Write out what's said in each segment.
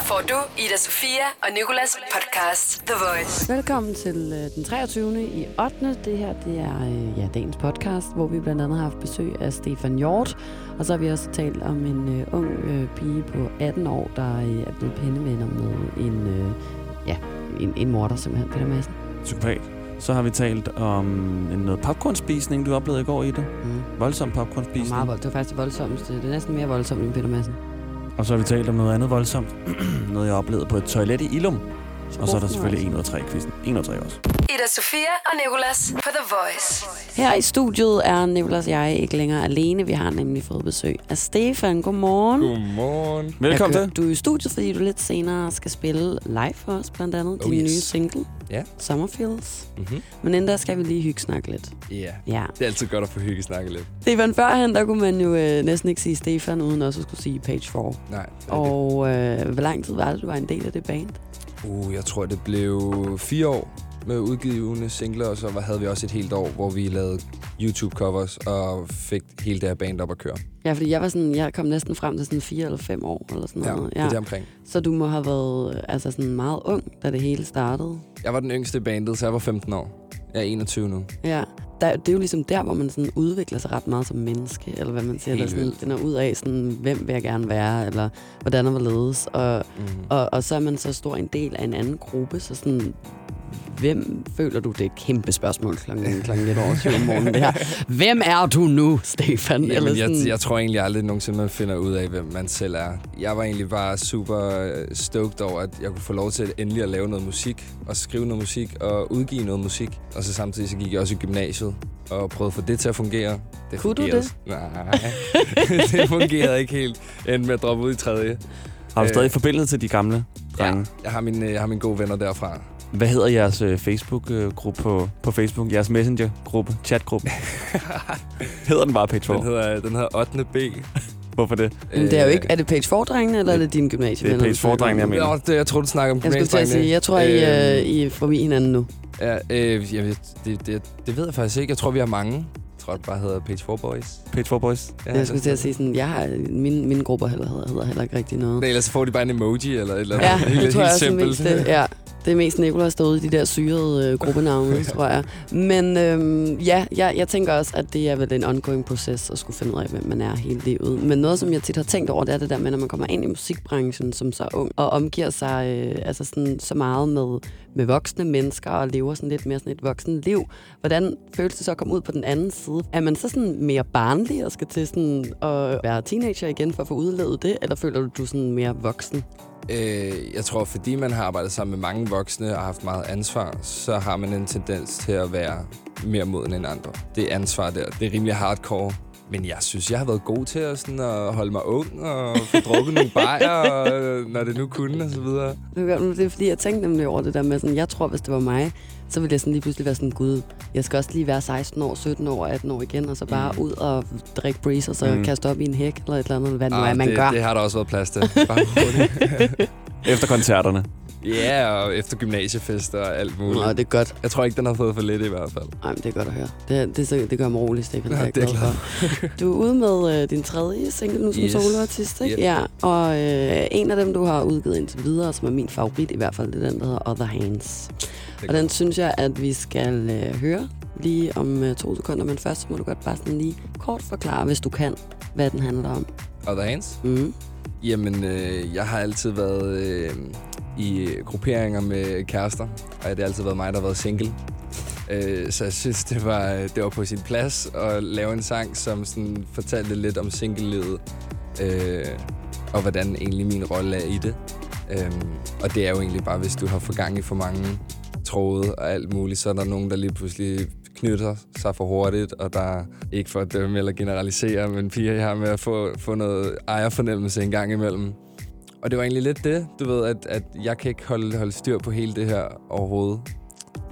Her får du Ida Sofia og Nikolas podcast The Voice. Velkommen til øh, den 23. i 8. Det her det er øh, ja, dagens podcast, hvor vi blandt andet har haft besøg af Stefan Hjort. Og så har vi også talt om en øh, ung øh, pige på 18 år, der øh, er blevet pindevenner med en, øh, ja, en, en morder simpelthen, Peter Madsen. Psykopat. Så har vi talt om en noget popcornspisning, du oplevede i går i det. Mm. Voldsom Det var popcornspisning. meget voldt. Det var faktisk det voldsomste. Det er næsten mere voldsomt end Peter Madsen. Og så har vi talt om noget andet voldsomt. noget, jeg oplevede på et toilet i Ilum. Og så er der selvfølgelig 1 ud af 3 quizzen. 1 ud af 3 også. Ida Sofia og Nikolas på The Voice. Her i studiet er Nicolas og jeg ikke længere alene. Vi har nemlig fået besøg af Stefan. Godmorgen. Godmorgen. Velkommen til. Du er i studiet, fordi du lidt senere skal spille live for os, blandt andet. Oh, din yes. nye single, Ja. Summerfields. Mm-hmm. Men inden skal vi lige hygge snakke lidt. Ja. Ja. Det er altid godt at få hygge snakke lidt. Stefan, førhen, der kunne man jo øh, næsten ikke sige Stefan, uden også at skulle sige Page 4. Nej. Og øh, hvor lang tid var det, du var en del af det band? Uh, jeg tror, det blev fire år med udgivende singler, og så havde vi også et helt år, hvor vi lavede YouTube-covers og fik hele det her band op at køre. Ja, fordi jeg var sådan, jeg kom næsten frem til sådan fire eller fem år, eller sådan Ja, noget. det er omkring. Så du må have været øh, altså sådan meget ung, da det hele startede. Jeg var den yngste i bandet, så jeg var 15 år. Jeg er 21 nu. Ja, der, det er jo ligesom der, hvor man sådan udvikler sig ret meget som menneske, eller hvad man siger. Helt Eller sådan, vildt. den er ud af, sådan, hvem vil jeg gerne være, eller hvordan er hvorledes. Og, Mm. og, og så er man så stor en del af en anden gruppe, så sådan, hvem føler du, det er et kæmpe spørgsmål klokken, klokken lidt over syv om morgenen, det her. Hvem er du nu, Stefan? Jamen, jeg, sådan, jeg tror egentlig aldrig nogensinde, man finder ud af, hvem man selv er. Jeg var egentlig bare super øh, stoked over, at jeg kunne få lov til at endelig at lave noget musik, og skrive noget musik, og udgive noget musik. Og så samtidig så gik jeg også i gymnasiet, og prøvede at få det til at fungere. Det Kunne du det? Nej, det fungerede ikke helt. Endte med at droppe ud i tredje. Har du Øh, stadig forbindelse til de gamle drenge? Jeg har, mine, jeg har mine gode venner derfra. Hvad hedder jeres øh, Facebook-gruppe på, på Facebook? Jeres Messenger-gruppe? Chat-gruppe? hedder den bare Page 4? Den hedder, den hedder 8. B. Hvorfor det? Men det er jo Øh, ikke, er det Page 4-drengene, eller er det dine gymnasievenner? Det er Page du snakker om? 4-drengene, jeg mener. Nå, det, jeg tror, du snakker om Jeg skulle til at sige, jeg tror, I, Øhm, øh, I er forbi hinanden nu. Ja, øh, jeg ved, det, det, det ved jeg faktisk ikke. Jeg tror, vi har mange. Jeg tror, det bare hedder Page 4 Boys. Page 4 Boys? Ja, jeg skulle til at sige sådan, jeg har, mine, mine grupper heller, hedder, hedder heller ikke rigtig noget. Nej, ellers så får de bare en emoji eller et eller andet. Ja, helt, det tror jeg helt også simpelt. det. Ja. Det er mest Nicolás derude i de der syrede øh, gruppenavne, tror jeg. Men øhm, ja, jeg, jeg tænker også, at det er vel en ongoing proces at skulle finde ud af, hvem man er hele livet. Men noget, som jeg tit har tænkt over, det er det der med, når man kommer ind i musikbranchen som så ung, og omgiver sig øh, altså sådan, så meget med, med voksne mennesker, og lever sådan lidt mere sådan et voksen liv. Hvordan føles det så at komme ud på den anden side? Er man så sådan mere barnlig og skal til sådan at være teenager igen for at få udlevet det, eller føler du, du sådan mere voksen? Øh, jeg tror, fordi man har arbejdet sammen med mange voksne og haft meget ansvar, så har man en tendens til at være mere moden end andre. Det ansvar der, det er rimelig hardcore. Men jeg synes, jeg har været god til at, sådan, at holde mig ung og få drukket nogle bajer, når det nu kunne og så videre. Det er fordi, jeg tænkte nemlig over det der med sådan, jeg tror, hvis det var mig, så ville jeg sådan lige pludselig være sådan, gud, jeg skal også lige være 16 år, 17 år, 18 år igen, og så bare Mm. ud og drikke breeze, og så mm. Kaste op i en hæk, eller et eller andet, hvad det nu er, Ah, man det, gør. det har der også været plads til. Bare. Efter koncerterne. Ja, og efter gymnasiefester og alt muligt. Nå, det er godt. Jeg tror ikke, den har fået for lidt i hvert fald. Ej, men det er godt at høre. Det, det, det, det gør mig rolig, Stefan. Ja, det er er for. Du er ude med øh, din tredje single nu som Yes. soloartist, ikke? Yep. Ja, og øh, en af dem, du har udgivet indtil videre, som er min favorit i hvert fald, det er den, der hedder Other Hands. Og den synes jeg, at vi skal øh, høre lige om øh, to sekunder, men først så må du godt bare sådan lige kort forklare, hvis du kan, hvad den handler om. Other Hands? Mm. Jamen, øh, jeg har altid været øh, i grupperinger med kærester, og det har altid været mig, der har været single. Øh, så jeg synes, det var, det var på sin plads at lave en sang, som sådan fortalte lidt om singlelivet, øh, og hvordan egentlig min rolle er i det. Øh, og det er jo egentlig bare, hvis du har for gang i for mange tråde og alt muligt, så er der nogen, der lige pludselig knytter sig for hurtigt, og der ikke for at dømme eller generalisere, men piger jeg har med at få, få noget ejerfornemmelse en gang imellem. Og det var egentlig lidt det, du ved, at, at jeg kan ikke holde, holde styr på hele det her overhovedet.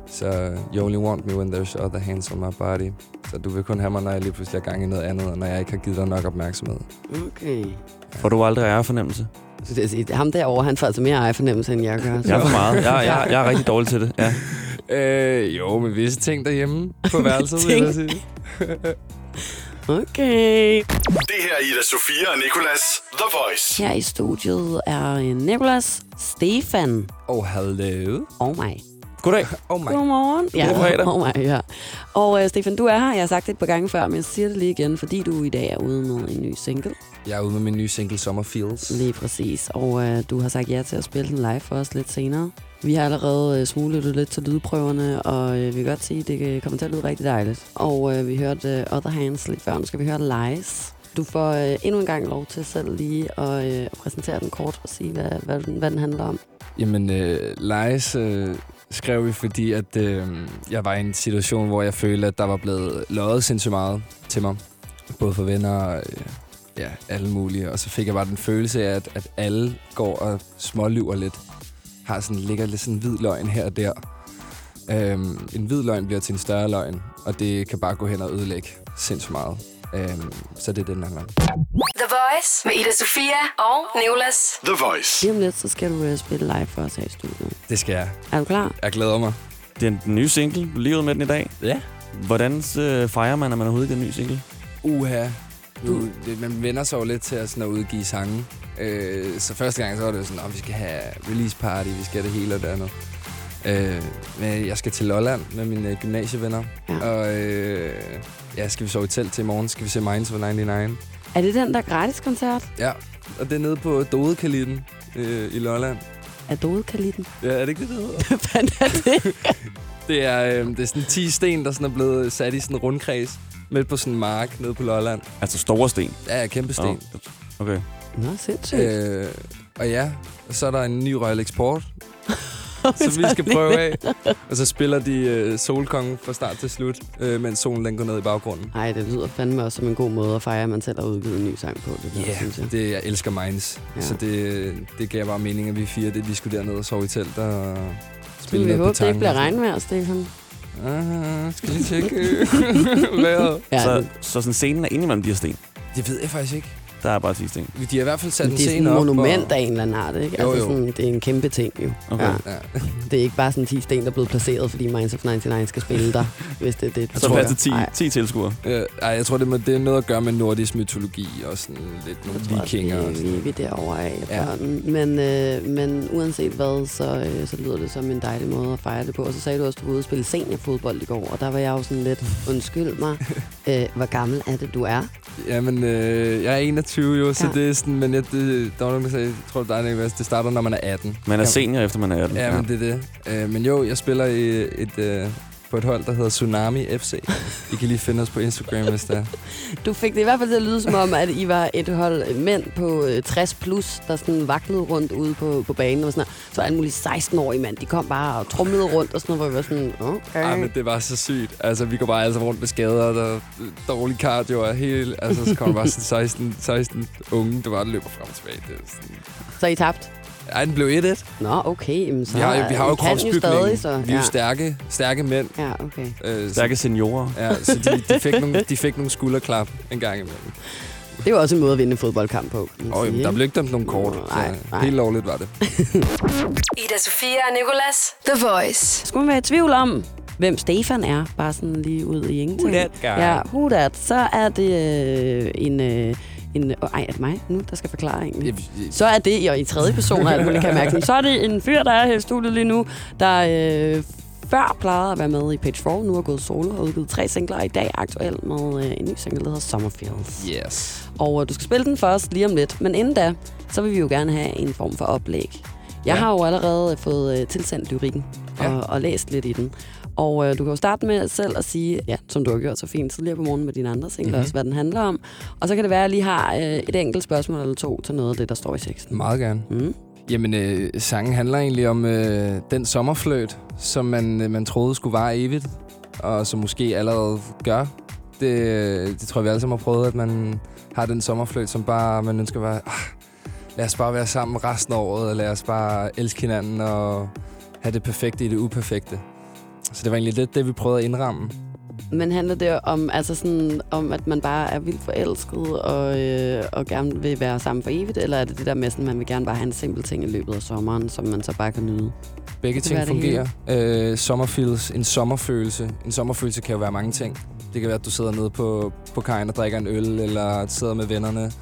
Så you only want me when there's other hands on my body. Så du vil kun have mig, når jeg lige pludselig er gang i noget andet, og når jeg ikke har givet dig nok opmærksomhed. Okay. Får du aldrig ejerfornemmelse? Så det, er- ham derovre, han får altså mere ejerfornemmelse, end jeg gør. Jeg er for meget. Jeg, jeg, jeg er rigtig dårlig til det. Ja. Øh, jo, med visse ting derhjemme på værelset, vil jeg sige. Okay. Det her er Ida Sofia og Nicolas The Voice. Her i studiet er øh, Nicolas, Stefan Oh, hello. og mig. Goddag. Oh my. Godmorgen. Ja, God fredag. og mig, ja. Og øh, Stefan, du er her. Jeg har sagt det et par gange før, men jeg siger det lige igen, fordi du i dag er ude med en ny single. Jeg er ude med min nye single Summer Feels. Lige præcis. Og øh, du har sagt ja til at spille den live for os lidt senere. Vi har allerede øh, smuglet lidt til lydprøverne, og øh, vi kan godt sige, at det kommer til at lyde rigtig dejligt. Og øh, vi hørte øh, Other Hands lidt før. Nu skal vi høre Lies. Du får øh, endnu en gang lov til selv lige at øh, præsentere den kort og sige, hvad, hvad, den, hvad den handler om. Jamen, øh, Lies øh, skrev vi, fordi at øh, jeg var i en situation, hvor jeg følte, at der var blevet løjet sindssygt meget til mig. Både for venner og øh, ja, alle mulige. Og så fik jeg bare den følelse af, at, at alle går og smålyver lidt. Har sådan, ligger lidt sådan en hvid løgn her og der. Øhm, en hvid løgn bliver til en større løgn, og det kan bare gå hen og ødelægge sindssygt meget. Øhm, så det er den handler. The Voice med Ida Sofia og Nicolas. The Voice. Lige om lidt, så skal du øh, spille live for os her i studiet. Det skal jeg. Er du klar? Jeg glæder mig. Det er den nye single. Du lige ud med den i dag. Ja. Hvordan øh, fejrer man, at man er i den nye single? Uha. Nu, det, man vender sig jo lidt til at, sådan at udgive sange. Øh, så første gang så var det jo sådan, at vi skal have release party, vi skal have det hele og det andet. Øh, men jeg skal til Lolland med mine øh, gymnasievenner. Ja. Og øh, ja, skal vi sove i telt til i morgen. Skal vi se Minds for 99. Er det den der gratis koncert Ja, og det er nede på Dodekalitten øh, i Lolland. af Dodekalitten? Ja, er det ikke det, det hedder? Hvad fanden er det? Det er, øh, det er sådan 10 sten, der sådan er blevet sat i sådan en rundkreds midt på sådan en mark nede på Lolland. Altså store sten. Ja, kæmpe sten. Nå, Okay. Nå, sindssygt. Øh, og ja, og så er der en ny Royal Export, som vi skal prøve af. Og så spiller de øh, Solkongen fra start til slut, øh, mens solen den går ned i baggrunden. Ej, det lyder fandme også som en god måde at fejre, at man selv har udgivet en ny sang på. Det der, Ja, synes jeg. det, jeg elsker Minds. Ja. Så det, det gav bare mening, at vi fire, det, vi skulle derned og sove i telt og Så spille vi noget håber, det ikke bliver regnvejr, Stefan. Ah, skal vi tjekke vejret? Ja, så, så sådan scenen er indimellem de her sten. Det ved jeg faktisk ikke. Der er bare 10 sten. De har i hvert fald sat en det er sådan et monument og... af en eller anden art, ikke? Jo, altså, jo. Sådan, det er en kæmpe ting, jo. Okay. Ja. Ja. Det er ikke bare sådan 10 sten, der er blevet placeret, fordi Minds of 99 skal spille der, hvis det er det. Så tror til 10, Ej. 10 tilskuere. Øh, ej, jeg tror, det, må, det er noget at gøre med nordisk mytologi og sådan lidt nogle Jeg tror også, vikinger. og vi, sådan. vi, vi er derovre af Ja. Men, øh, men uanset hvad, så, øh, så lyder det som en dejlig måde at fejre det på. Og så sagde du også, at du var ude og spille seniorfodbold i går, og der var jeg jo sådan lidt, undskyld mig, øh, hvor gammel er det, du er? Jamen, øh, jeg er 21 jo, så Ja. det er sådan, men jeg, det, der var nogen, der sagde, jeg tror, det er dig, Niklas, det starter, når man er 18. Man er senior, efter man er 18. Ja, men det er det. Øh, men jo, jeg spiller i et, øh, på et hold, der hedder Tsunami FC. I kan lige finde os på Instagram, hvis det er. Du fik det i hvert fald til at lyde som om, at I var et hold mænd på øh, 60 plus, der sådan vaklede rundt ude på, på banen. Og sådan noget. Så alle mulige 16-årige mand, de kom bare og trumlede rundt og sådan noget, hvor vi var sådan, okay. Ej, men det var så sygt. Altså, vi går bare sammen rundt med skader, der er dårlig cardio og hele... Altså, så kommer bare sådan 16, 16 unge, der bare løber frem og tilbage. Det sådan... Så I tabt? Ej, den blev 1-1. Nå, okay. Jamen, så Vi har, vi har jo I kan kropsbygning. stadig, så. Vi er jo stærke, stærke mænd. Ja, okay. Øh, Stærke seniorer. Ja, så de, de, fik nogle, de fik nogle skulderklap en gang imellem. Det var også en måde at vinde en fodboldkamp på. Og sige, der blev ikke dømt nogen kort, Nej, så nej. helt lovligt var det. Ida Sofia og Nicolas. The Voice. Skulle man være i tvivl om, hvem Stefan er, bare sådan lige ud i ingenting. Who that guy? Ja, who that. Så er det øh, en... Øh, en oh, ej, er det mig nu, der skal forklare egentlig? Så er det, og i tredje person, og alt muligt, kan mærke. Så er det en fyr, der er her i studiet lige nu, der øh, før plejede at være med i Page 4, nu har gået solo og udgivet tre singler, og i dag er aktuel med øh, en ny single, der hedder Summerfields. Yes. Og øh, du skal spille den os lige om lidt. Men inden da, så vil vi jo gerne have en form for oplæg. Jeg Ja. har jo allerede fået øh, tilsendt lyrikken og, Ja. og læst lidt i den. Og øh, du kan jo starte med selv at sige, ja, som du har gjort så fint tidligere på morgen med dine andre singler, Mhm. også, hvad den handler om. Og så kan det være, at jeg lige har øh, et enkelt spørgsmål eller to til noget af det, der står i teksten. Meget gerne. Mm. Jamen, øh, sangen handler egentlig om øh, den sommerfløjt, som man, øh, man troede skulle vare evigt, og som måske allerede gør. Det, øh, det tror jeg, vi alle sammen har prøvet, at man har den sommerfløjt, som bare man ønsker bare, ah, lad os bare være sammen resten af året, og lad os bare elske hinanden og have det perfekte i det uperfekte. Så det var egentlig lidt det, vi prøvede at indramme. Men handler det om, altså sådan, om, at man bare er vildt forelsket og, øh, og gerne vil være sammen for evigt? Eller er det det der med, at man vil gerne bare have en simpel ting i løbet af sommeren, som man så bare kan nyde? Begge ting fungerer. Øh, sommerfeels, en sommerfølelse. En sommerfølelse kan jo være mange ting. Det kan være, at du sidder nede på, på kajen og drikker en øl, eller sidder med vennerne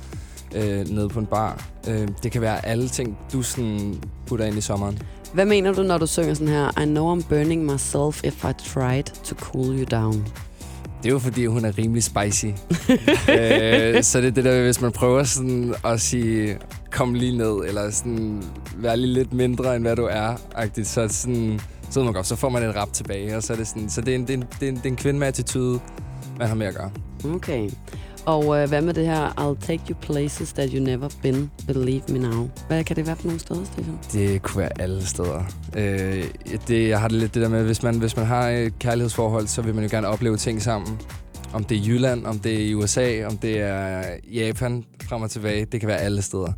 øh, nede på en bar. Øh, det kan være alle ting, du sådan putter ind i sommeren. Hvad mener du, når du synger sådan her? I know I'm burning myself if I tried to cool you down. Det er jo fordi, hun er rimelig spicy. øh, så det er det der, hvis man prøver sådan at sige, kom lige ned, eller sådan, være lige lidt mindre, end hvad du er, agtigt, så, sådan, så, man godt, så får man et rap tilbage, og så er det sådan, så det er en, det er en, det er en, det er en kvinde med attitude, man har med at gøre. Okay. Og øh, hvad med det her? I'll take you places that you never been. Believe me now. Hvad kan det være for nogle steder, Stefan? Det kunne være alle steder. Øh, det, jeg har det lidt det der med, hvis man, hvis man har et kærlighedsforhold, så vil man jo gerne opleve ting sammen. Om det er Jylland, om det er i USA, om det er Japan, frem og tilbage. Det kan være alle steder.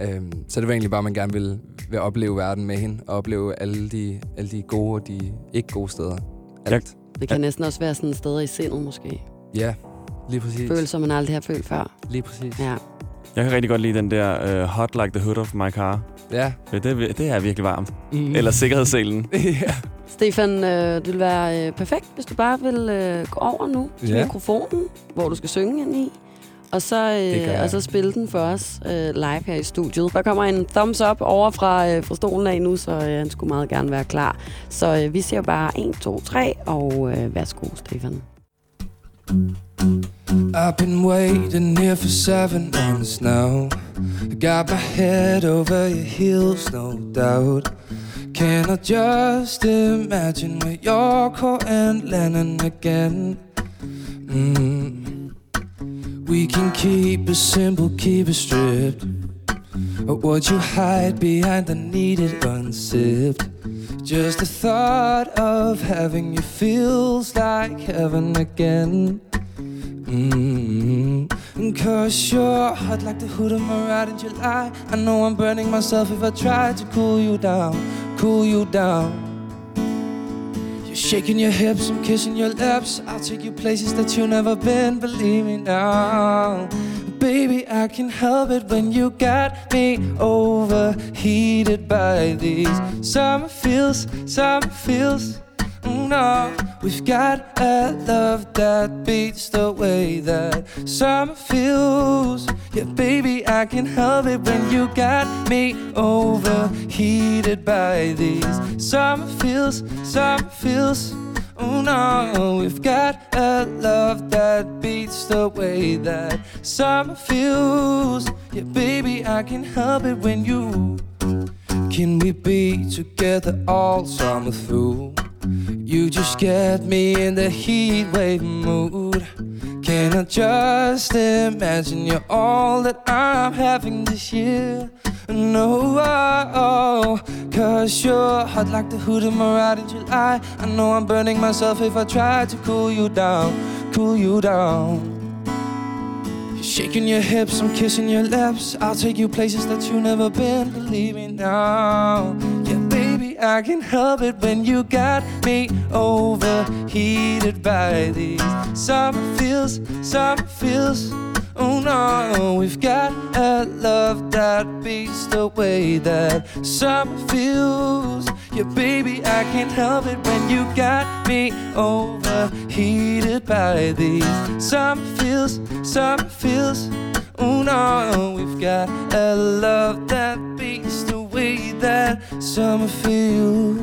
Øh, så det var egentlig bare, at man gerne vil, vil opleve verden med hende, og opleve alle de, alle de gode og de ikke gode steder. Alt. Det kan næsten også være sådan steder i sindet, måske. Ja, lige præcis. Følelser, man aldrig har følt før. Lige præcis. Ja. Jeg kan rigtig godt lide den der uh, Hot Like the Hood of My Car. Ja. Ja, Det, det er virkelig varmt. Mm. Eller sikkerhedsselen. ja. Stefan, øh, det vil være øh, perfekt, hvis du bare vil øh, gå over nu til Ja. mikrofonen, hvor du skal synge ind i. Og så, øh, og så spille den for os øh, live her i studiet. Der kommer en thumbs up over fra, øh, fra stolen af nu, så øh, han skulle meget gerne være klar. Så øh, vi ser bare 1, 2, 3, og øh, værsgo, Stefan. I've been waiting here for seven months now. Got my head over your heels, no doubt. Can I just imagine where you're and Lennon again? Mm. We can keep it simple, keep it stripped. Or would you hide behind the needed unzipped? Just the thought of having you feels like heaven again. Mm-hmm. Cause you're hot like the hood of my ride in July. I know I'm burning myself if I try to cool you down, cool you down. You're shaking your hips, I'm kissing your lips. I'll take you places that you've never been, believe me now. Baby, I can help it when you got me overheated by these summer feels, summer feels. Mm, No, we've got a love that beats the way that summer feels. Yeah, baby, I can help it when you got me overheated by these summer feels, summer feels. Oh no, we've got a love that beats the way that summer feels. Yeah, baby, I can help it when you. Can we be together all summer through? You just get me in the heat wave mood. Can I just imagine you're all that I'm having this year? No, oh, cause you're hot like the hood of my ride in July. I know I'm burning myself if I try to cool you down, cool you down. Shaking your hips, I'm kissing your lips. I'll take you places that you've never been, believe me now. Yeah, baby, I can help it when you got me overheated by these summer feels, summer feels. Oh no, we've got a love that beats the way that summer feels. Yeah, baby, I can't help it when you got me overheated by these summer feels, summer feels. Oh no, we've got a love that beats the way that summer feels.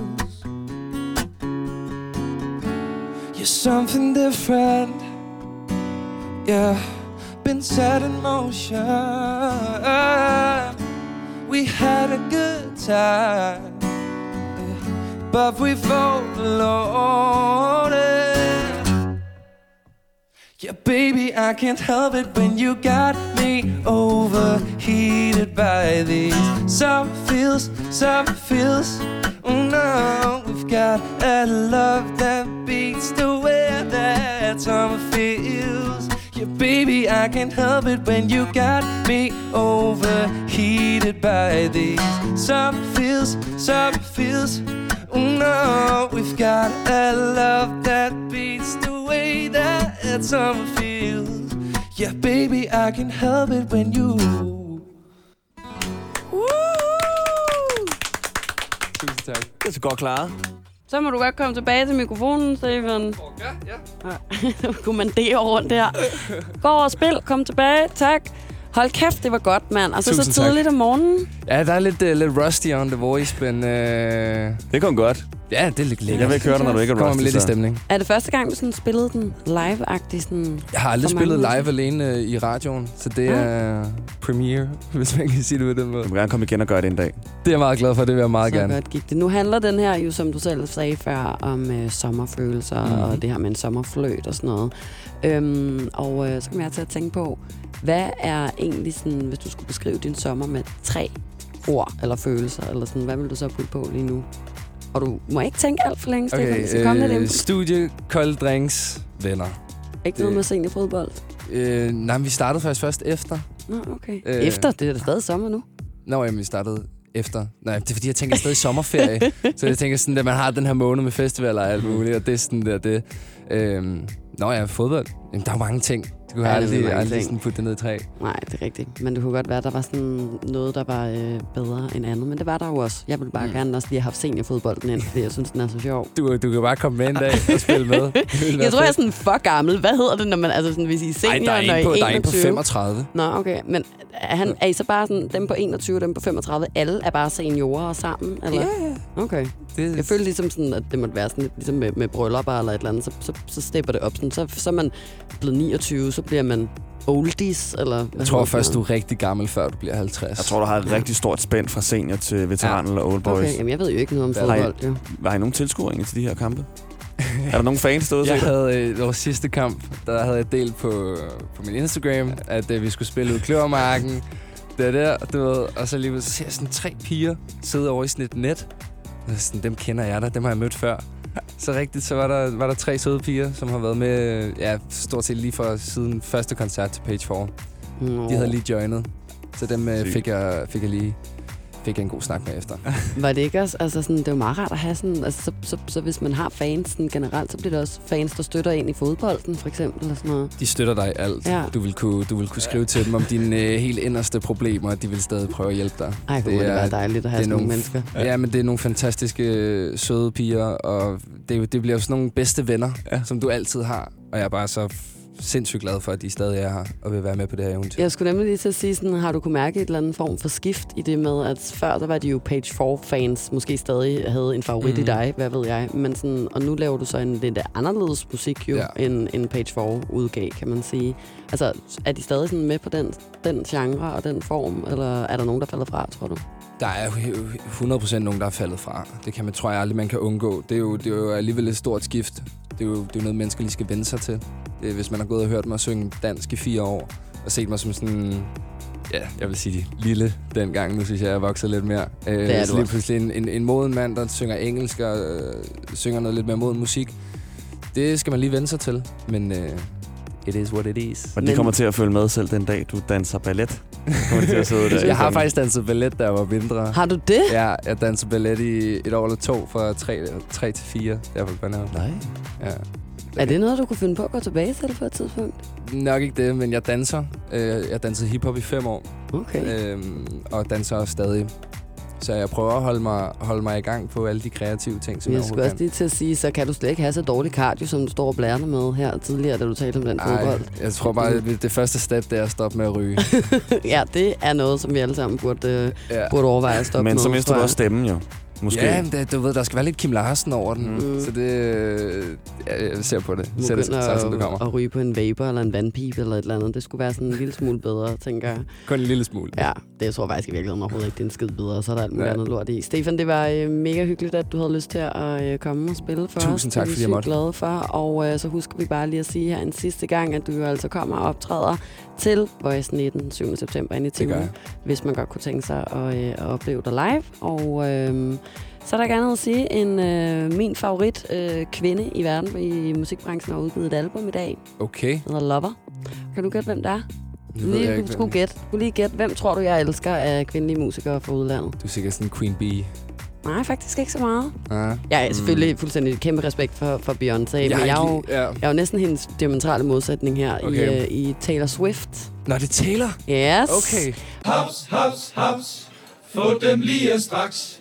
You're something different, yeah been set in motion. We had a good time, but we've overloaded. Yeah, baby, I can't help it when you got me overheated by these summer feels, summer feels. Oh no, we've got a love that beats the way that summer feels. Yeah, baby, I can't help it when you got me overheated by these summer feels, summer feels. Oh no, we've got a love that beats the way that summer feels. Yeah, baby, I can't help it when you. Tusind tak. Det er så godt klaret. Så må du godt komme tilbage til mikrofonen, Stefan. Ja, ja. Kommandere rundt der. Gå over og spil, kom tilbage, tak. Hold kæft, det var godt, mand. Og så så Tusind tak. tidligt om morgenen. Ja, der er lidt, uh, lidt rusty on the voice, men uh, Det kom godt. ja, det er lidt lækkert. Jeg vil ikke høre dig, når du ikke er rusty. med lidt i så. stemning. Er det første gang, du sådan spillede den live-agtig? Sådan... Jeg har aldrig spillet live alene øh, i radioen, så det Ja. er premiere, hvis man kan sige det på den måde. Du må gerne komme igen og gøre det en dag. Det er jeg meget glad for, det vil jeg meget så gerne. godt gik det. Nu handler den her jo, som du selv sagde før, om øh, sommerfølelser mm. og det her med en sommerfløjt og sådan noget. Øhm, og øh, så kommer jeg til at tænke på, hvad er egentlig sådan, hvis du skulle beskrive din sommer med tre ord eller følelser, eller sådan, hvad vil du så putte på lige nu? Og du må ikke tænke alt for længe, Stefan. Okay, så kom øh, ind. studie, kolde drinks, venner. Ikke noget det- med seniorfodbold? Øh, nej, men vi startede faktisk først efter. Nå, okay. Øh. Efter? Det er da stadig sommer nu. Nå, jamen, vi startede efter. Nej, det er fordi, jeg tænker stadig sommerferie. så jeg tænker sådan, at man har den her måned med festivaler og alt muligt, og det er sådan der, det. Øhm, nå ja, fodbold. Jamen, der er jo mange ting. Du kan Ja, ja, aldrig, aldrig sådan putte det ned i træ. Nej, det er rigtigt. Men det kunne godt være, at der var sådan noget, der var øh, bedre end andet. Men det var der jo også. Jeg ville bare mm. gerne også lige have haft seniorfodbolden ind, fordi jeg synes, den er så sjov. Du, du kan bare komme med en dag og spille med. Jeg tror, jeg er sådan for gammel. Hvad hedder det, når man, altså sådan, hvis I er senior, Ej, der er en på, der er en på 21? 35. Nå, okay. Men er, han, er I så bare sådan, dem på 21 og dem på 35, alle er bare seniorer sammen? Eller? ja. Okay. Det, Jeg føler ligesom sådan, at det måtte være sådan lidt ligesom med, med bryllupper eller et eller andet, så, så, så stepper det op. Sådan, så, så er man blevet 29, så bliver man oldies, eller jeg tror først, du er rigtig gammel, før du bliver 50. Jeg tror, du har et rigtig stort spænd fra senior til veteran Ja. eller old boys. Okay, jamen jeg ved jo ikke noget om Hvad har I- fodbold, jo. Var I nogen tilskuere til de her kampe? er der nogen fans derude? Jeg havde øh, vores sidste kamp, der havde jeg delt på, på min Instagram, at øh, vi skulle spille ud i Kløvermarken. Det er der, du ved. Og så lige så ser jeg sådan tre piger sidde over i sådan et net. Sådan, dem kender jeg da, dem har jeg mødt før. Så rigtigt, så var der, var der tre søde piger, som har været med, ja, stort set lige fra siden første koncert til Page 4. Nå. De havde lige joinet. Så dem øh, Sygt. fik, jeg, fik jeg lige fik jeg en god snak med efter. Var det ikke også, altså sådan, det er jo meget rart at have sådan, altså så, så, så hvis man har fans sådan generelt, så bliver det også fans, der støtter ind i fodbolden, for eksempel, eller sådan noget. De støtter dig i alt. Ja. Du, vil kunne, du vil kunne skrive til dem om dine øh, helt inderste problemer, og de vil stadig prøve at hjælpe dig. Ej, Det må det er- være dejligt at have er sådan nogle mennesker. Ja. ja, men det er nogle fantastiske øh, søde piger, og det, er det bliver jo sådan nogle bedste venner, Ja. ja. som du altid har. Og jeg er bare så sindssygt glad for, at de stadig er her og vil være med på det her eventyr. Jeg skulle nemlig lige til at sige, sådan, har du kunne mærke et eller andet form for skift i det med, at før der var de jo Page 4-fans, måske stadig havde en favorit mm. i dig, hvad ved jeg. Men sådan, og nu laver du så en lidt anderledes musik jo, ja. End en Page 4-udgav, kan man sige. Altså, er de stadig sådan med på den, den genre og den form, eller er der nogen, der falder fra, tror du? Der er jo 100% nogen, der er faldet fra. Det kan man, tror jeg aldrig, man kan undgå. Det er jo, det er jo alligevel et stort skift. Det er jo, det er jo noget, mennesker lige skal vende sig til. Det, er, hvis man har gået og hørt mig synge dansk i fire år, og set mig som sådan ja, jeg vil sige lille dengang. Nu synes jeg, jeg er vokset lidt mere. Øh, Det er så du lige pludselig en, en, en moden mand, der synger engelsk og øh, synger noget lidt mere moden musik. Det skal man lige vende sig til. Men øh, it is what it is. Og de Men- kommer til at følge med selv den dag, du danser ballet. Kommer de til at sidde der. Jeg har faktisk danset ballet, da jeg var mindre. Har du det? Ja, jeg dansede ballet i et år eller to, fra 3, 3 til 4, der på Børnhavn. Nej. Ja. Er det noget, du kunne finde på at gå tilbage til på et tidspunkt? Nok ikke det, men jeg danser. Øh, Jeg dansede hiphop i fem år, Okay. øhm, og danser også stadig. Så jeg prøver at holde mig, holde mig i gang på alle de kreative ting, som jeg jeg skulle også lige til at sige, så kan du slet ikke have så dårlig cardio, som du står og blærer dig med her tidligere, da du talte om den kan. fodbold. Ej, jeg tror bare, at det første step, det er at stoppe med at ryge. ja, det er noget, som vi alle sammen burde, ja. burde overveje at stoppe Men med. så mister du også stemmen jo. Måske. Ja, men det, du ved, der skal være lidt Kim Larsen over den. Mm. Så det... øh, Ja, jeg ser på det. Du Ser det så, som det kommer. at, ryge på en vapor eller en vandpipe eller et eller andet. Det skulle være sådan en lille smule bedre, tænker jeg. Kun en lille smule. Ja, det jeg tror faktisk i virkeligheden overhovedet ikke, det er en skid bedre. Så er der alt muligt Ja. andet lort i. Stefan, det var øh, mega hyggeligt, at du havde lyst til at øh, komme og spille for os. Tusind tak, fordi jeg måtte. glade for. Og øh, så husker vi bare lige at sige her en sidste gang, at du jo altså kommer og optræder til Voice 19 7. september inde i jeg. hvis man godt kunne tænke sig at, øh, at opleve dig live. Og øh, så er der gerne at sige, en øh, min favorit øh, kvinde i verden i musikbranchen har udgivet et album i dag. Okay. Den hedder Lover. Kan du gætte, hvem det er? Nu ved jeg Lige, ikke, du skulle gætte. Du lige gætte. Hvem tror du, jeg elsker af kvindelige musikere fra udlandet? Du er sikkert sådan en Queen Bee. Nej, faktisk ikke så meget. Ja. Jeg er selvfølgelig fuldstændig kæmpe respekt for, for Beyoncé, men har jeg er, jo, ja. jeg er jo næsten hendes diametrale modsætning her i, Okay. øh, i Taylor Swift. Nå, det er Taylor. Yes. Okay. Haps, haps, haps. Få dem lige straks.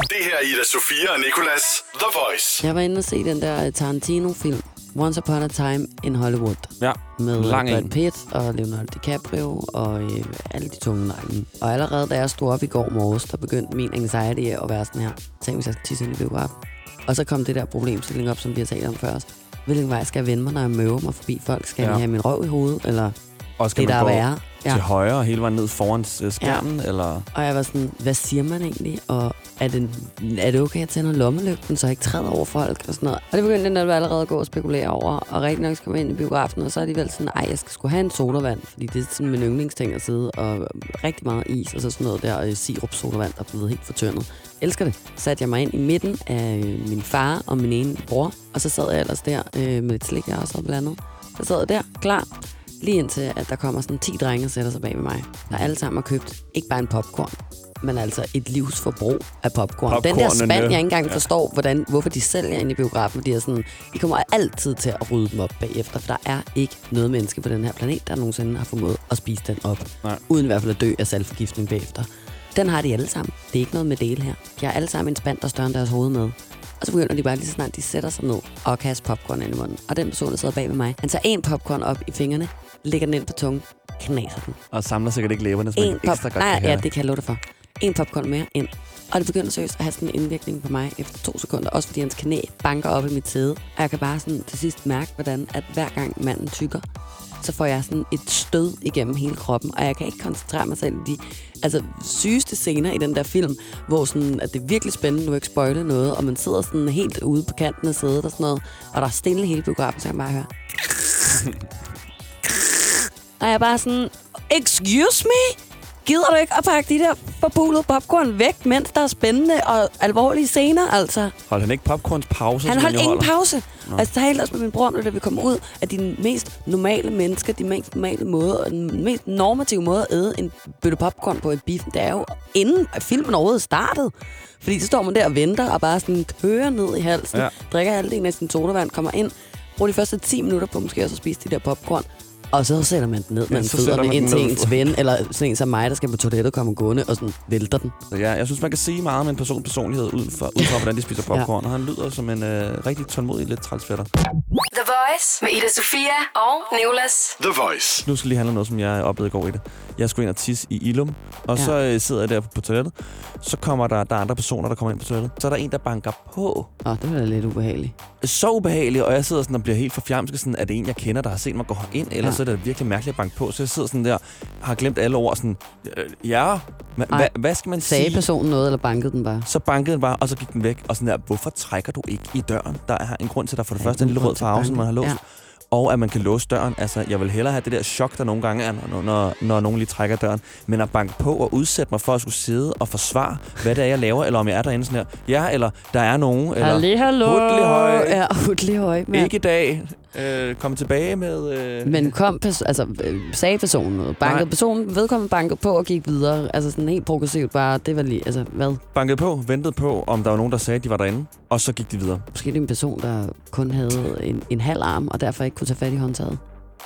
Det her er Ida Sofia og Nicolas The Voice. Jeg var inde og se den der øh, Tarantino-film, Once Upon a Time in Hollywood. Ja, Med Lang Brad en. Pitt og Leonardo DiCaprio og øh, alle de tunge navne. Og allerede da jeg stod op i går morges, der begyndte min anxiety at være sådan her. Tænk, hvis jeg skal tisse ind i biografen. Og så kom det der problemstilling op, som vi har talt om først. Hvilken vej skal jeg vende mig, når jeg møver mig forbi folk? Skal jeg Ja. have min røv i hovedet, eller Og skal det, der man er gå værre? til højre hele vejen ned foran øh, skærmen, ja. eller... Og jeg var sådan, hvad siger man egentlig? Og er det, er det okay at tænde lommelygten, så jeg ikke træder over folk og sådan noget? Og det begyndte den der allerede at gå og spekulere over. Og rigtig nok skal man ind i biografen, og så er de vel sådan, ej, jeg skal sgu have en sodavand, fordi det er sådan min yndlingsting at sidde, og rigtig meget is, og så sådan noget der øh, sirup sodavand, der er blevet helt fortyndet. Elsker det. Satte jeg mig ind i midten af øh, min far og min ene bror, og så sad jeg ellers der øh, med lidt slik, jeg også havde blandet. Så sad jeg der, klar, Lige indtil, at der kommer sådan 10 drenge og sætter sig bag ved mig. Der alle sammen har købt ikke bare en popcorn, men altså et livsforbrug af popcorn. Den der Popcornene. spand, jeg ikke engang forstår, hvordan, hvorfor de sælger ind i biografen. De er sådan, I kommer altid til at rydde dem op bagefter, for der er ikke noget menneske på den her planet, der nogensinde har formået at spise den op. Nej. Uden i hvert fald at dø af saltforgiftning bagefter. Den har de alle sammen. Det er ikke noget med del her. De har alle sammen en spand, der er større end deres hoved med. Og så begynder de bare lige så snart, de sætter sig ned og kaster popcorn ind i munden. Og den person, der sidder bag ved mig, han tager en popcorn op i fingrene, lægger den ind på tungen, knaser den. Og samler sikkert ikke læberne, så man En ekstra pop... godt Nej, kan ja, høre det kan jeg love dig for. En popcorn mere ind. Og det begynder seriøst at have sådan en indvirkning på mig efter to sekunder. Også fordi hans knæ banker op i mit sæde. Og jeg kan bare sådan til sidst mærke, hvordan at hver gang manden tykker, så får jeg sådan et stød igennem hele kroppen, og jeg kan ikke koncentrere mig selv i de altså, sygeste scener i den der film, hvor sådan, at det er virkelig spændende, nu ikke spoile noget, og man sidder sådan helt ude på kanten af sædet og sådan noget, og der er stille hele biografen, så jeg kan bare høre. Og jeg er bare sådan, excuse me? Gider du ikke at pakke de der forbulede popcorn væk, mens der er spændende og alvorlige scener, altså? Holdt han ikke popcorns pause? Han holdt ingen holder? pause. Og jeg talte også med min bror om det, da vi kom ud, at de mest normale mennesker, de mest normale måder, den mest normative måde at æde en bøtte popcorn på et biffen, det er jo inden filmen overhovedet startede. Fordi så står man der og venter og bare sådan kører ned i halsen, ja. drikker halvdelen af sin sodavand, kommer ind, bruger de første 10 minutter på måske også at spise de der popcorn, og så sætter man den ned Ja, med så ja, fødderne ind til ens ven, eller sådan en som mig, der skal på toilettet, kommer gående og sådan vælter den. Så ja, jeg synes, man kan sige meget om en persons personlighed ud fra, ud fra hvordan de spiser popcorn. Og han lyder som en øh, rigtig tålmodig, lidt trælsfætter. The Voice med Ida Sofia og Nicolas. The Voice. Nu skal lige handle om noget, som jeg oplevede i går i det. Jeg skulle ind og tisse i Ilum, og Ja. så øh, sidder jeg der på toilettet. Så kommer der, der er andre personer, der kommer ind på toilettet. Så er der en, der banker på. Åh, det var da lidt ubehageligt. Så ubehageligt, og jeg sidder sådan og bliver helt forfjamsket. Sådan, er det en, jeg kender, der har set mig gå ind? Eller Ja. så er det virkelig mærkeligt at banke på. Så jeg sidder sådan der, har glemt alle ord. Sådan, øh, ja, hva, hvad skal man Sagde sige? personen noget, eller bankede den bare? Så bankede den bare, og så gik den væk. Og sådan der, hvorfor trækker du ikke i døren? Der er en grund til, at der for det er første en lille rød farve, som man har låst. Ja. Og at man kan låse døren. Altså, jeg vil hellere have det der chok, der nogle gange er, når, når, når nogen lige trækker døren. Men at banke på og udsætte mig for at skulle sidde og forsvare, hvad det er, jeg laver, eller om jeg er derinde sådan her. Ja, eller der er nogen, eller Halli, hallo. Hudlig høj. Ja, hudlig høj. Ja. ikke i dag. Øh, kom tilbage med... Øh, Men kom, altså, øh, sagde personen noget? Bankede Nej. personen, vedkommende bankede på og gik videre. Altså sådan helt progressivt bare, det var lige, altså hvad? bankede på, ventede på, om der var nogen, der sagde, at de var derinde. Og så gik de videre. Måske det er en person, der kun havde en, en halv arm, og derfor ikke kunne tage fat i håndtaget.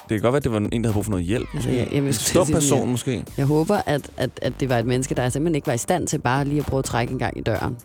Det kan godt være, at det var en, der havde brug for noget hjælp. Altså, jeg- jeg skulle stum person ja. måske. Jeg håber, at, at, at det var et menneske, der simpelthen ikke var i stand til bare lige at prøve at trække en gang i døren.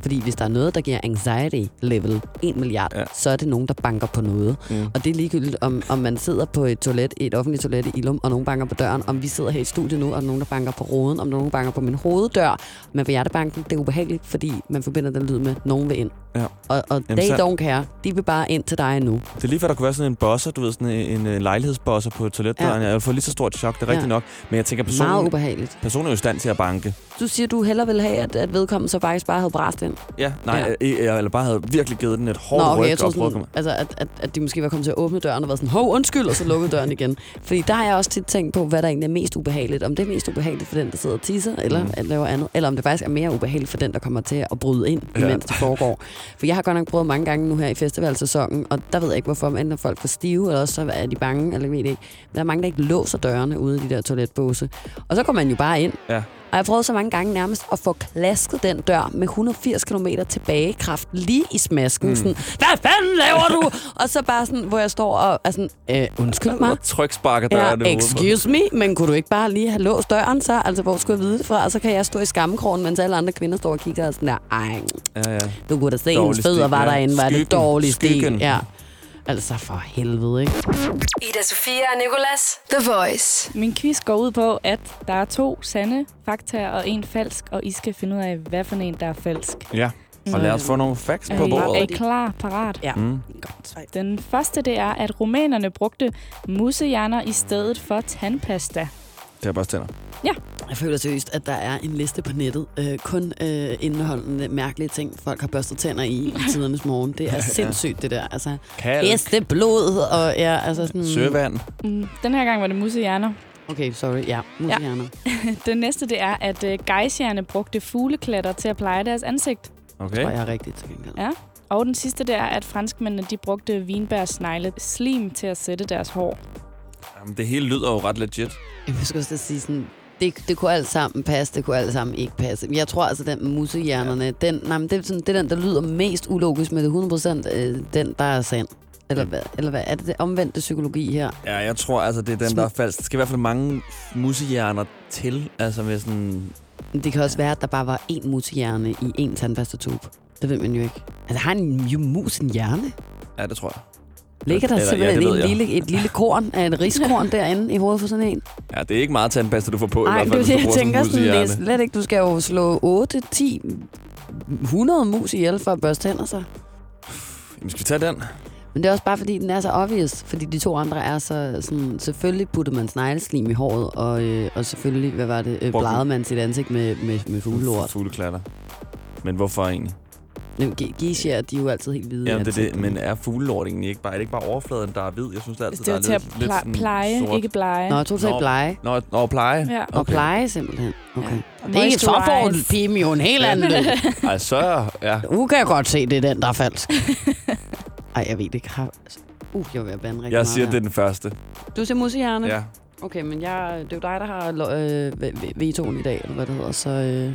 Fordi hvis der er noget, der giver anxiety level 1 milliard, Ja. så er det nogen, der banker på noget. Mm. Og det er ligegyldigt, om, om man sidder på et toilet, et offentligt toilet i Ilum, og nogen banker på døren, om vi sidder her i studiet nu, og der er nogen, der banker på roden, om nogen banker på min hoveddør. Men ved hjertebanken, det er ubehageligt, fordi man forbinder den lyd med, nogen vil ind. Ja. Og, og Jamen, they så- don't care. De vil bare ind til dig nu. Det er lige før, der kunne være sådan en bosser, du ved, sådan en, en, øh, lejlighedsbosser på toiletdøren. Ja. Jeg vil få lige så stort chok, det er Ja. rigtigt nok. Men jeg tænker, Meget personen, ubehageligt. personen er jo i stand til at banke. Du siger, du hellere vil have, at, at vedkommende så faktisk bare havde bræst ind. Ja, nej, Ja. Jeg, eller bare havde virkelig givet den et hårdt Nå, okay, ryg jeg tror sådan, at altså, at, at, at de måske var kommet til at åbne døren og været sådan, hov, undskyld, og så lukkede døren igen. Fordi der har jeg også tit tænkt på, hvad der egentlig er mest ubehageligt. Om det er mest ubehageligt for den, der sidder og tisser, eller mm. laver andet. Eller om det faktisk er mere ubehageligt for den, der kommer til at bryde ind, Ja. imens det foregår. For jeg har godt nok prøvet mange gange nu her i festivalsæsonen, og der ved jeg ikke, hvorfor, men er folk for stive, eller også så er de bange, eller ved det ikke. Men der er mange, der ikke låser dørene ude i de der toiletbåse. Og så går man jo bare ind. Ja. Og jeg har prøvet så mange gange nærmest at få klasket den dør med 180 km tilbagekraft lige i smasken. Mm. Sådan, hvad fanden laver du? og så bare sådan, hvor jeg står og er sådan, øh, undskyld mig. Og tryksparker Ja, døren på. excuse me, men kunne du ikke bare lige have låst døren så? Altså, hvor skulle jeg vide det fra? Og så kan jeg stå i skammekrogen, mens alle andre kvinder står og kigger og sådan der, ej, Ja, ja. du kunne da se, Dårlig hendes fødder var ja. derinde, var det Skyggen. dårlig stil. Ja. Altså, for helvede, ikke? Ida Sofia og Nicolas. The Voice. Min quiz går ud på, at der er to sande faktaer og en falsk, og I skal finde ud af, hvad for en, der er falsk. Ja, og lad os få nogle facts Er på I, er I bordet. klar, parat? Ja. Mm. Den første, det er, at rumænerne brugte musehjerner i stedet for tandpasta. Det er bare tænder. Jeg føler seriøst, at der er en liste på nettet, øh, kun øh, indeholdende mærkelige ting, folk har børstet tænder i i tidernes morgen. Det er sindssygt, det der. Altså, Kalk, heste, blod og ja, altså sådan... søvand. Mm, Den her gang var det musehjerner. Okay, sorry. Ja, musehjerner. Den næste, det er, at uh, gejsjerne brugte fugleklatter til at pleje deres ansigt. Okay. Tror jeg er rigtigt til gengæld. Ja. Og den sidste, det er, at franskmændene de brugte vinbærsnegle slim til at sætte deres hår. Jamen, det hele lyder jo ret legit. Jeg skulle også sige sådan, det, det kunne alt sammen passe, det kunne alt sammen ikke passe. Men jeg tror altså, den med musehjernerne, den, nej, men det, er sådan, det er den, der lyder mest ulogisk, men det er 100% øh, den, der er sand. Eller hvad? Eller hvad? Er det det omvendte psykologi her? Ja, jeg tror altså, det er den, der er falsk. Der skal i hvert fald mange musehjerner til. Altså med sådan... Det kan også være, at der bare var én musehjerne i én tandpastatube. Det ved man jo ikke. Altså, har en mus en hjerne? Ja, det tror jeg. Ligger der Eller- ja, simpelthen det en jeg. lille, et lille korn af en riskorn derinde i hovedet for sådan en? Ja, det er ikke meget tandpasta, du får på. Nej, i hvis jeg tænker sådan, det er slet ikke. Du skal jo slå 8, 10, 100 mus ihjel for at børste tænder sig. Jamen, skal vi tage den? Men det er også bare, fordi den er så obvious. Fordi de to andre er så sådan... Selvfølgelig puttede man snegleslim i håret, og, øh, og selvfølgelig, hvad var det, øh, blegede man sit ansigt med, med, med fuglelort. Fugleklatter. Men hvorfor egentlig? Geisha, de er jo altid helt hvide. Jamen, det er det. Men er fuglelort egentlig ikke bare... Er det ikke bare overfladen, der er hvid? Jeg synes det altid, Det var der til er at lidt, lidt ple- sådan pleje, sort. ikke blege. Nå, jeg tror, du sagde Nå. blege. Nå, nå, pleje? Ja. Og pleje simpelthen. Okay. Og Det er ikke så får moisturize. pime jo en helt anden. Ej, så... Ja. Nu kan jeg godt se, det er den, der er falsk. Ej, jeg ved det ikke. Har- Uh, jeg vil være bande rigtig Jeg siger, her. det er den første. Du siger musehjerne? Ja. Okay, men jeg, det er jo dig, der har øh, vetoen i dag, eller hvad det hedder, så... Øh,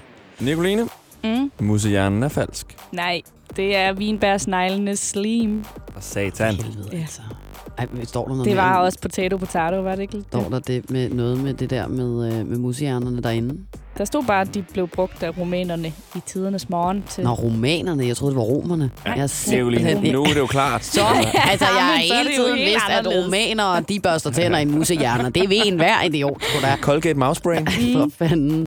Nicoline, Mm. musehjernen er falsk. Nej, det er vinbærsneglenes slim. Og satan. helvede, Ja. altså. Ej, står der noget Det var om- også potato potato, var det ikke lidt Står det? der det med noget med det der med, øh, med musehjernerne derinde? Der stod bare, at de blev brugt af rumænerne i tidernes morgen til... Nå, romanerne. Jeg troede, det var romerne. Ja, jeg er simpelthen nu er det jo klart. Så, altså, jeg har er hele tiden vidst, at romanere, de børster tænder i en musehjerner. Det ved en hver idiot, sgu da. Colgate Mouse Brain. For fanden.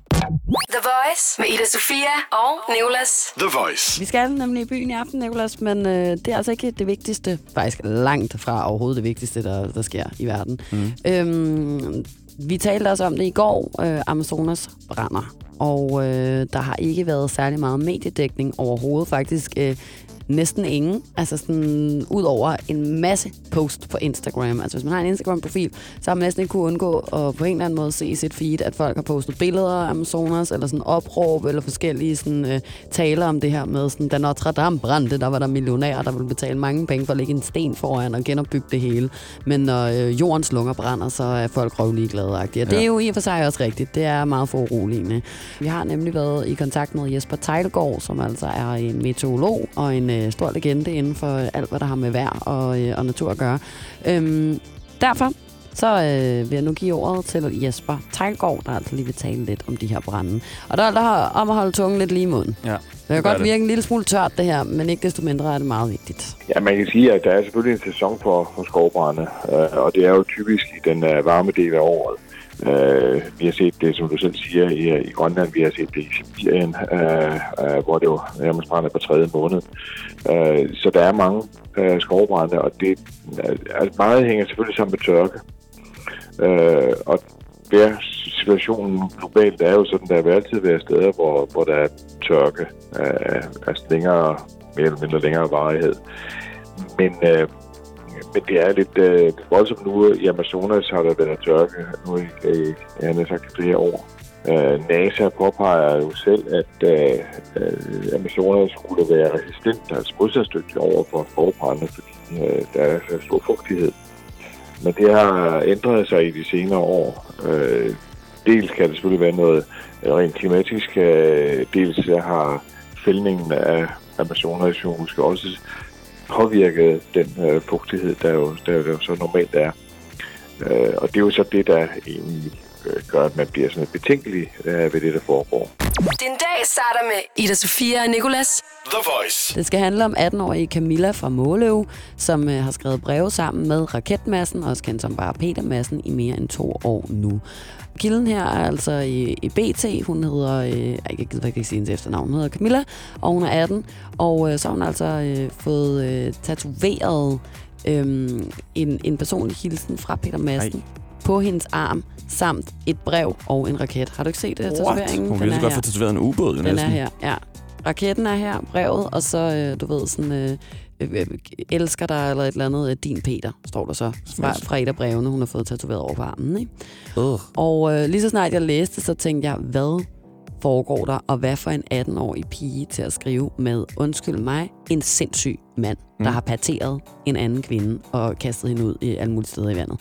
The Voice med Ida Sofia og Nicolas. The Voice. Vi skal nemlig i byen i aften, Nicolas, men øh, det er altså ikke det vigtigste. Faktisk langt fra overhovedet det vigtigste, der, der sker i verden. Mm. Øhm, vi talte også om det i går. Øh, Amazonas brænder. Og øh, der har ikke været særlig meget mediedækning overhovedet. Faktisk øh, næsten ingen. Altså sådan ud over en masse post på Instagram. Altså hvis man har en Instagram-profil, så har man næsten ikke kunne undgå at på en eller anden måde se i sit feed, at folk har postet billeder af Amazonas, eller sådan opråb, eller forskellige sådan, øh, taler om det her med, sådan, da Notre Dame brændte, der var der millionærer, der ville betale mange penge for at lægge en sten foran og genopbygge det hele. Men når øh, jordens lunger brænder, så er folk røvlige glade. Og det er jo i og for sig også rigtigt. Det er meget foruroligende. Vi har nemlig været i kontakt med Jesper Tejlgaard, som altså er en meteorolog og en øh, stor legende inden for alt, hvad der har med vejr og, øh, og natur at gøre. Øhm, derfor så øh, vil jeg nu give ordet til Jesper Tejlgaard, der altså lige vil tale lidt om de her brænde. Og der er der om at holde tungen lidt lige i munden. Ja. Det kan godt det. virke en lille smule tørt, det her, men ikke desto mindre er det meget vigtigt. Ja, man kan sige, at der er selvfølgelig en sæson for, for skovbrænde, øh, og det er jo typisk i den øh, varme del af året. Øh, vi har set det, som du selv siger, i, i Grønland. Vi har set det i Sibirien, øh, øh, hvor det jo nærmest brænder på tredje måned. Øh, så der er mange øh, skovbrænde, og det, øh, altså meget hænger selvfølgelig sammen med tørke. Øh, og der situationen globalt er jo sådan, der vil altid være steder, hvor, hvor der er tørke øh, altså længere, mere eller mindre længere varighed. Men, øh, men det er lidt øh, voldsomt nu. I Amazonas har der været tørke nu i, øh, jeg har sagt, flere år. Øh, NASA påpeger jo selv, at øh, øh, Amazonas skulle være resistent, altså modstandsdygtig over for forbrænde, fordi øh, der er så stor fugtighed. Men det har ændret sig i de senere år. Øh, dels kan det selvfølgelig være noget øh, rent klimatisk, øh, dels har fældningen af Amazonas jo måske også påvirke den øh, fugtighed, der jo, der jo så normalt er. Øh, og det er jo så det, der egentlig gør, at man bliver sådan betænkelig øh, ved det, der foregår. Den dag starter med Ida Sofia og Nicolas. The Voice. Det skal handle om 18-årige Camilla fra Måløv, som øh, har skrevet breve sammen med Raketmassen, også kendt som bare Peter Massen, i mere end to år nu. Kilden her er altså i, i BT. Hun hedder, øh, jeg kan ikke, ikke sige hendes efternavn, hun hedder Camilla, og hun er 18. Og øh, så har hun altså øh, fået øh, tatoveret øh, en, en personlig hilsen fra Peter Madsen Ej. På hendes arm, samt et brev og en raket. Har du ikke set det? What? tatoveringen? Hun er så godt få tatoveret en ubåd. Den næsten. er her, ja. Raketten er her, brevet, og så, øh, du ved, sådan, øh, øh, elsker dig, eller et eller andet, øh, din Peter, står der så, fra, fra et af brevene, hun har fået tatoveret over på armen, ikke? Uh. Og øh, lige så snart jeg læste, så tænkte jeg, hvad foregår der, og hvad for en 18-årig pige til at skrive med, undskyld mig, en sindssyg mand, mm. der har parteret en anden kvinde og kastet hende ud i alle mulige steder i vandet.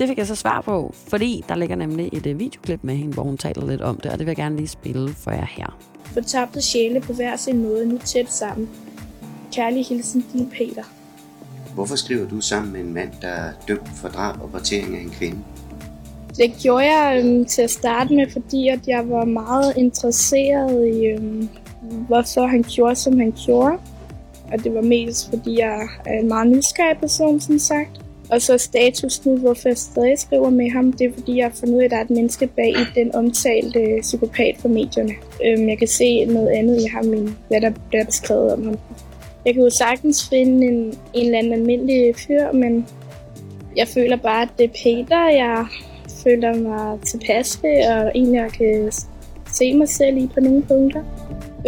Det fik jeg så svar på, fordi der ligger nemlig et øh, videoklip med hende, hvor hun taler lidt om det, og det vil jeg gerne lige spille for jer her. Fortabte sjæle på hver sin måde, nu tæt sammen. Kærlig hilsen, din Peter. Hvorfor skriver du sammen med en mand, der er dømt for drab og partering af en kvinde? Det gjorde jeg øhm, til at starte med, fordi at jeg var meget interesseret i, øhm, hvorfor han gjorde, som han gjorde. Og det var mest, fordi jeg er en meget nysgerrig person, som sagt. Og så status nu, hvorfor jeg stadig skriver med ham, det er fordi, jeg har fundet ud af, at der er et menneske bag i den omtalte øh, psykopat fra medierne. Øhm, jeg kan se noget andet i ham, end hvad der bliver beskrevet om ham. Jeg kan jo sagtens finde en, en eller anden almindelig fyr, men jeg føler bare, at det er Peter, jeg føler mig tilpas ved, og en, jeg kan se mig selv i på nogle punkter.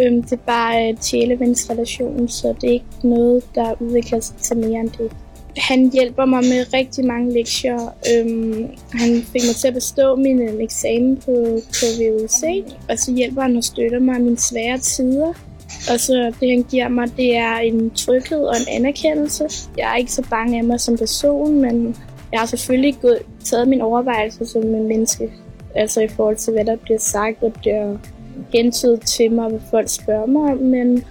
Øhm, det er bare øh, et sjælevendsrelation, så det er ikke noget, der udvikler sig til mere end det. Han hjælper mig med rigtig mange lektier. Øhm, han fik mig til at bestå min øhm, eksamen på, på VUC, og så hjælper han og støtter mig i mine svære tider. Og så det, han giver mig, det er en tryghed og en anerkendelse. Jeg er ikke så bange af mig som person, men jeg har selvfølgelig gået, taget min overvejelse som en menneske. Altså i forhold til, hvad der bliver sagt og bliver gentydet til mig, hvad folk spørger mig om. Men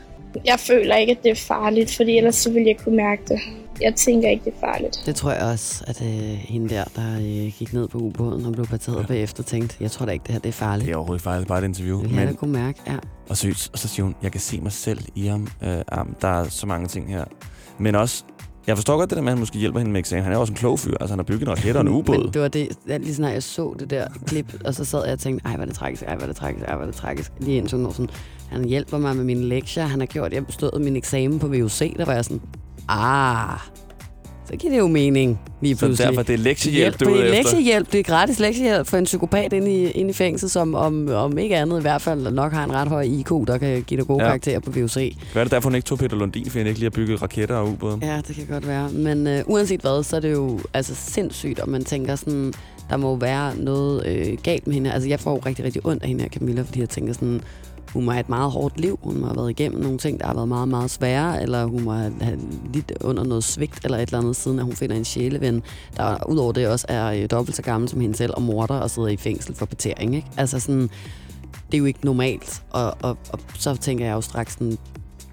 jeg føler ikke, at det er farligt, fordi ellers så ville jeg kunne mærke det. Jeg tænker ikke, det er farligt. Det tror jeg også, at øh, hende der, der øh, gik ned på ubåden og blev parteret ja. bagefter, tænkte, jeg tror da ikke, det her det er farligt. Det er overhovedet farligt, bare et interview. Det kan jeg kunne mærke, ja. Og, seriøst, og så siger hun, jeg kan se mig selv i ham. Øh, arm. der er så mange ting her. Men også, jeg forstår godt det der med, at han måske hjælper hende med eksamen. Han er også en klog fyr. Altså, han har bygget en raket og en ubåd. Men det var det, lige sådan, jeg så det der klip, og så sad jeg og tænkte, ej, hvad det tragisk, ej, hvad det tragisk, ej, hvad det tragisk. Lige indtil hun sådan, han hjælper mig med mine lektier, han har gjort, jeg bestået min eksamen på VUC, der var jeg sådan, ah, så giver det jo mening lige Så pludselig. derfor, det er lektiehjælp, du er det er lektiehjælp, det er gratis lektiehjælp for en psykopat inde i, inde i fængsel, som om, om ikke andet i hvert fald nok har en ret høj IQ, der kan give dig gode Ja. karakterer på VUC. Hvad er det derfor, hun ikke tog Peter Lundin, fordi han ikke lige har bygget raketter og ubåde? Ja, det kan godt være. Men øh, uanset hvad, så er det jo altså, sindssygt, og man tænker sådan, der må være noget øh, galt med hende. Altså, jeg får jo rigtig, rigtig ondt af hende her, Camilla, fordi jeg tænker sådan, hun må have et meget hårdt liv. Hun må have været igennem nogle ting, der har været meget, meget svære, eller hun må have lidt under noget svigt, eller et eller andet, siden at hun finder en sjæleven, der udover det også er øh, dobbelt så gammel som hende selv, og morder og sidder i fængsel for partering. Ikke? Altså sådan, det er jo ikke normalt. Og, og, og så tænker jeg jo straks sådan,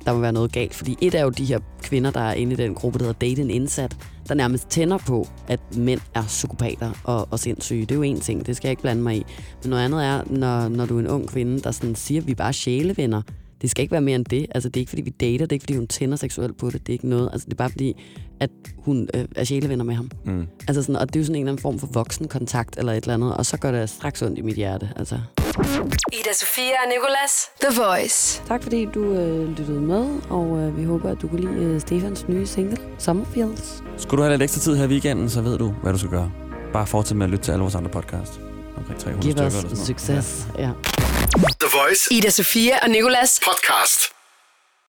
der må være noget galt. Fordi et er jo de her kvinder, der er inde i den gruppe, der hedder Date en Indsat, der nærmest tænder på, at mænd er psykopater og, og sindssyge. Det er jo en ting, det skal jeg ikke blande mig i. Men noget andet er, når, når du er en ung kvinde, der sådan siger, at vi er sjælevenner. Det skal ikke være mere end det. Altså, det er ikke, fordi vi dater. Det er ikke, fordi hun tænder seksuelt på det. Det er ikke noget. Altså, det er bare fordi, at hun øh, er sjælevenner med ham. Mm. Altså sådan, og det er jo sådan en eller anden form for voksen kontakt eller et eller andet. Og så gør det straks ondt i mit hjerte. Altså. Ida Sofia og Nicolas. The Voice. Tak fordi du øh, lyttede med, og øh, vi håber, at du kunne lide øh, Stefans nye single, Summerfields. Skulle du have lidt ekstra tid her i weekenden, så ved du, hvad du skal gøre. Bare fortsæt med at lytte til alle vores andre podcast. Omkring 300 Giv stykker os eller sådan noget. succes. Ja. The Voice. Ida Sofia og Nicolas. Podcast.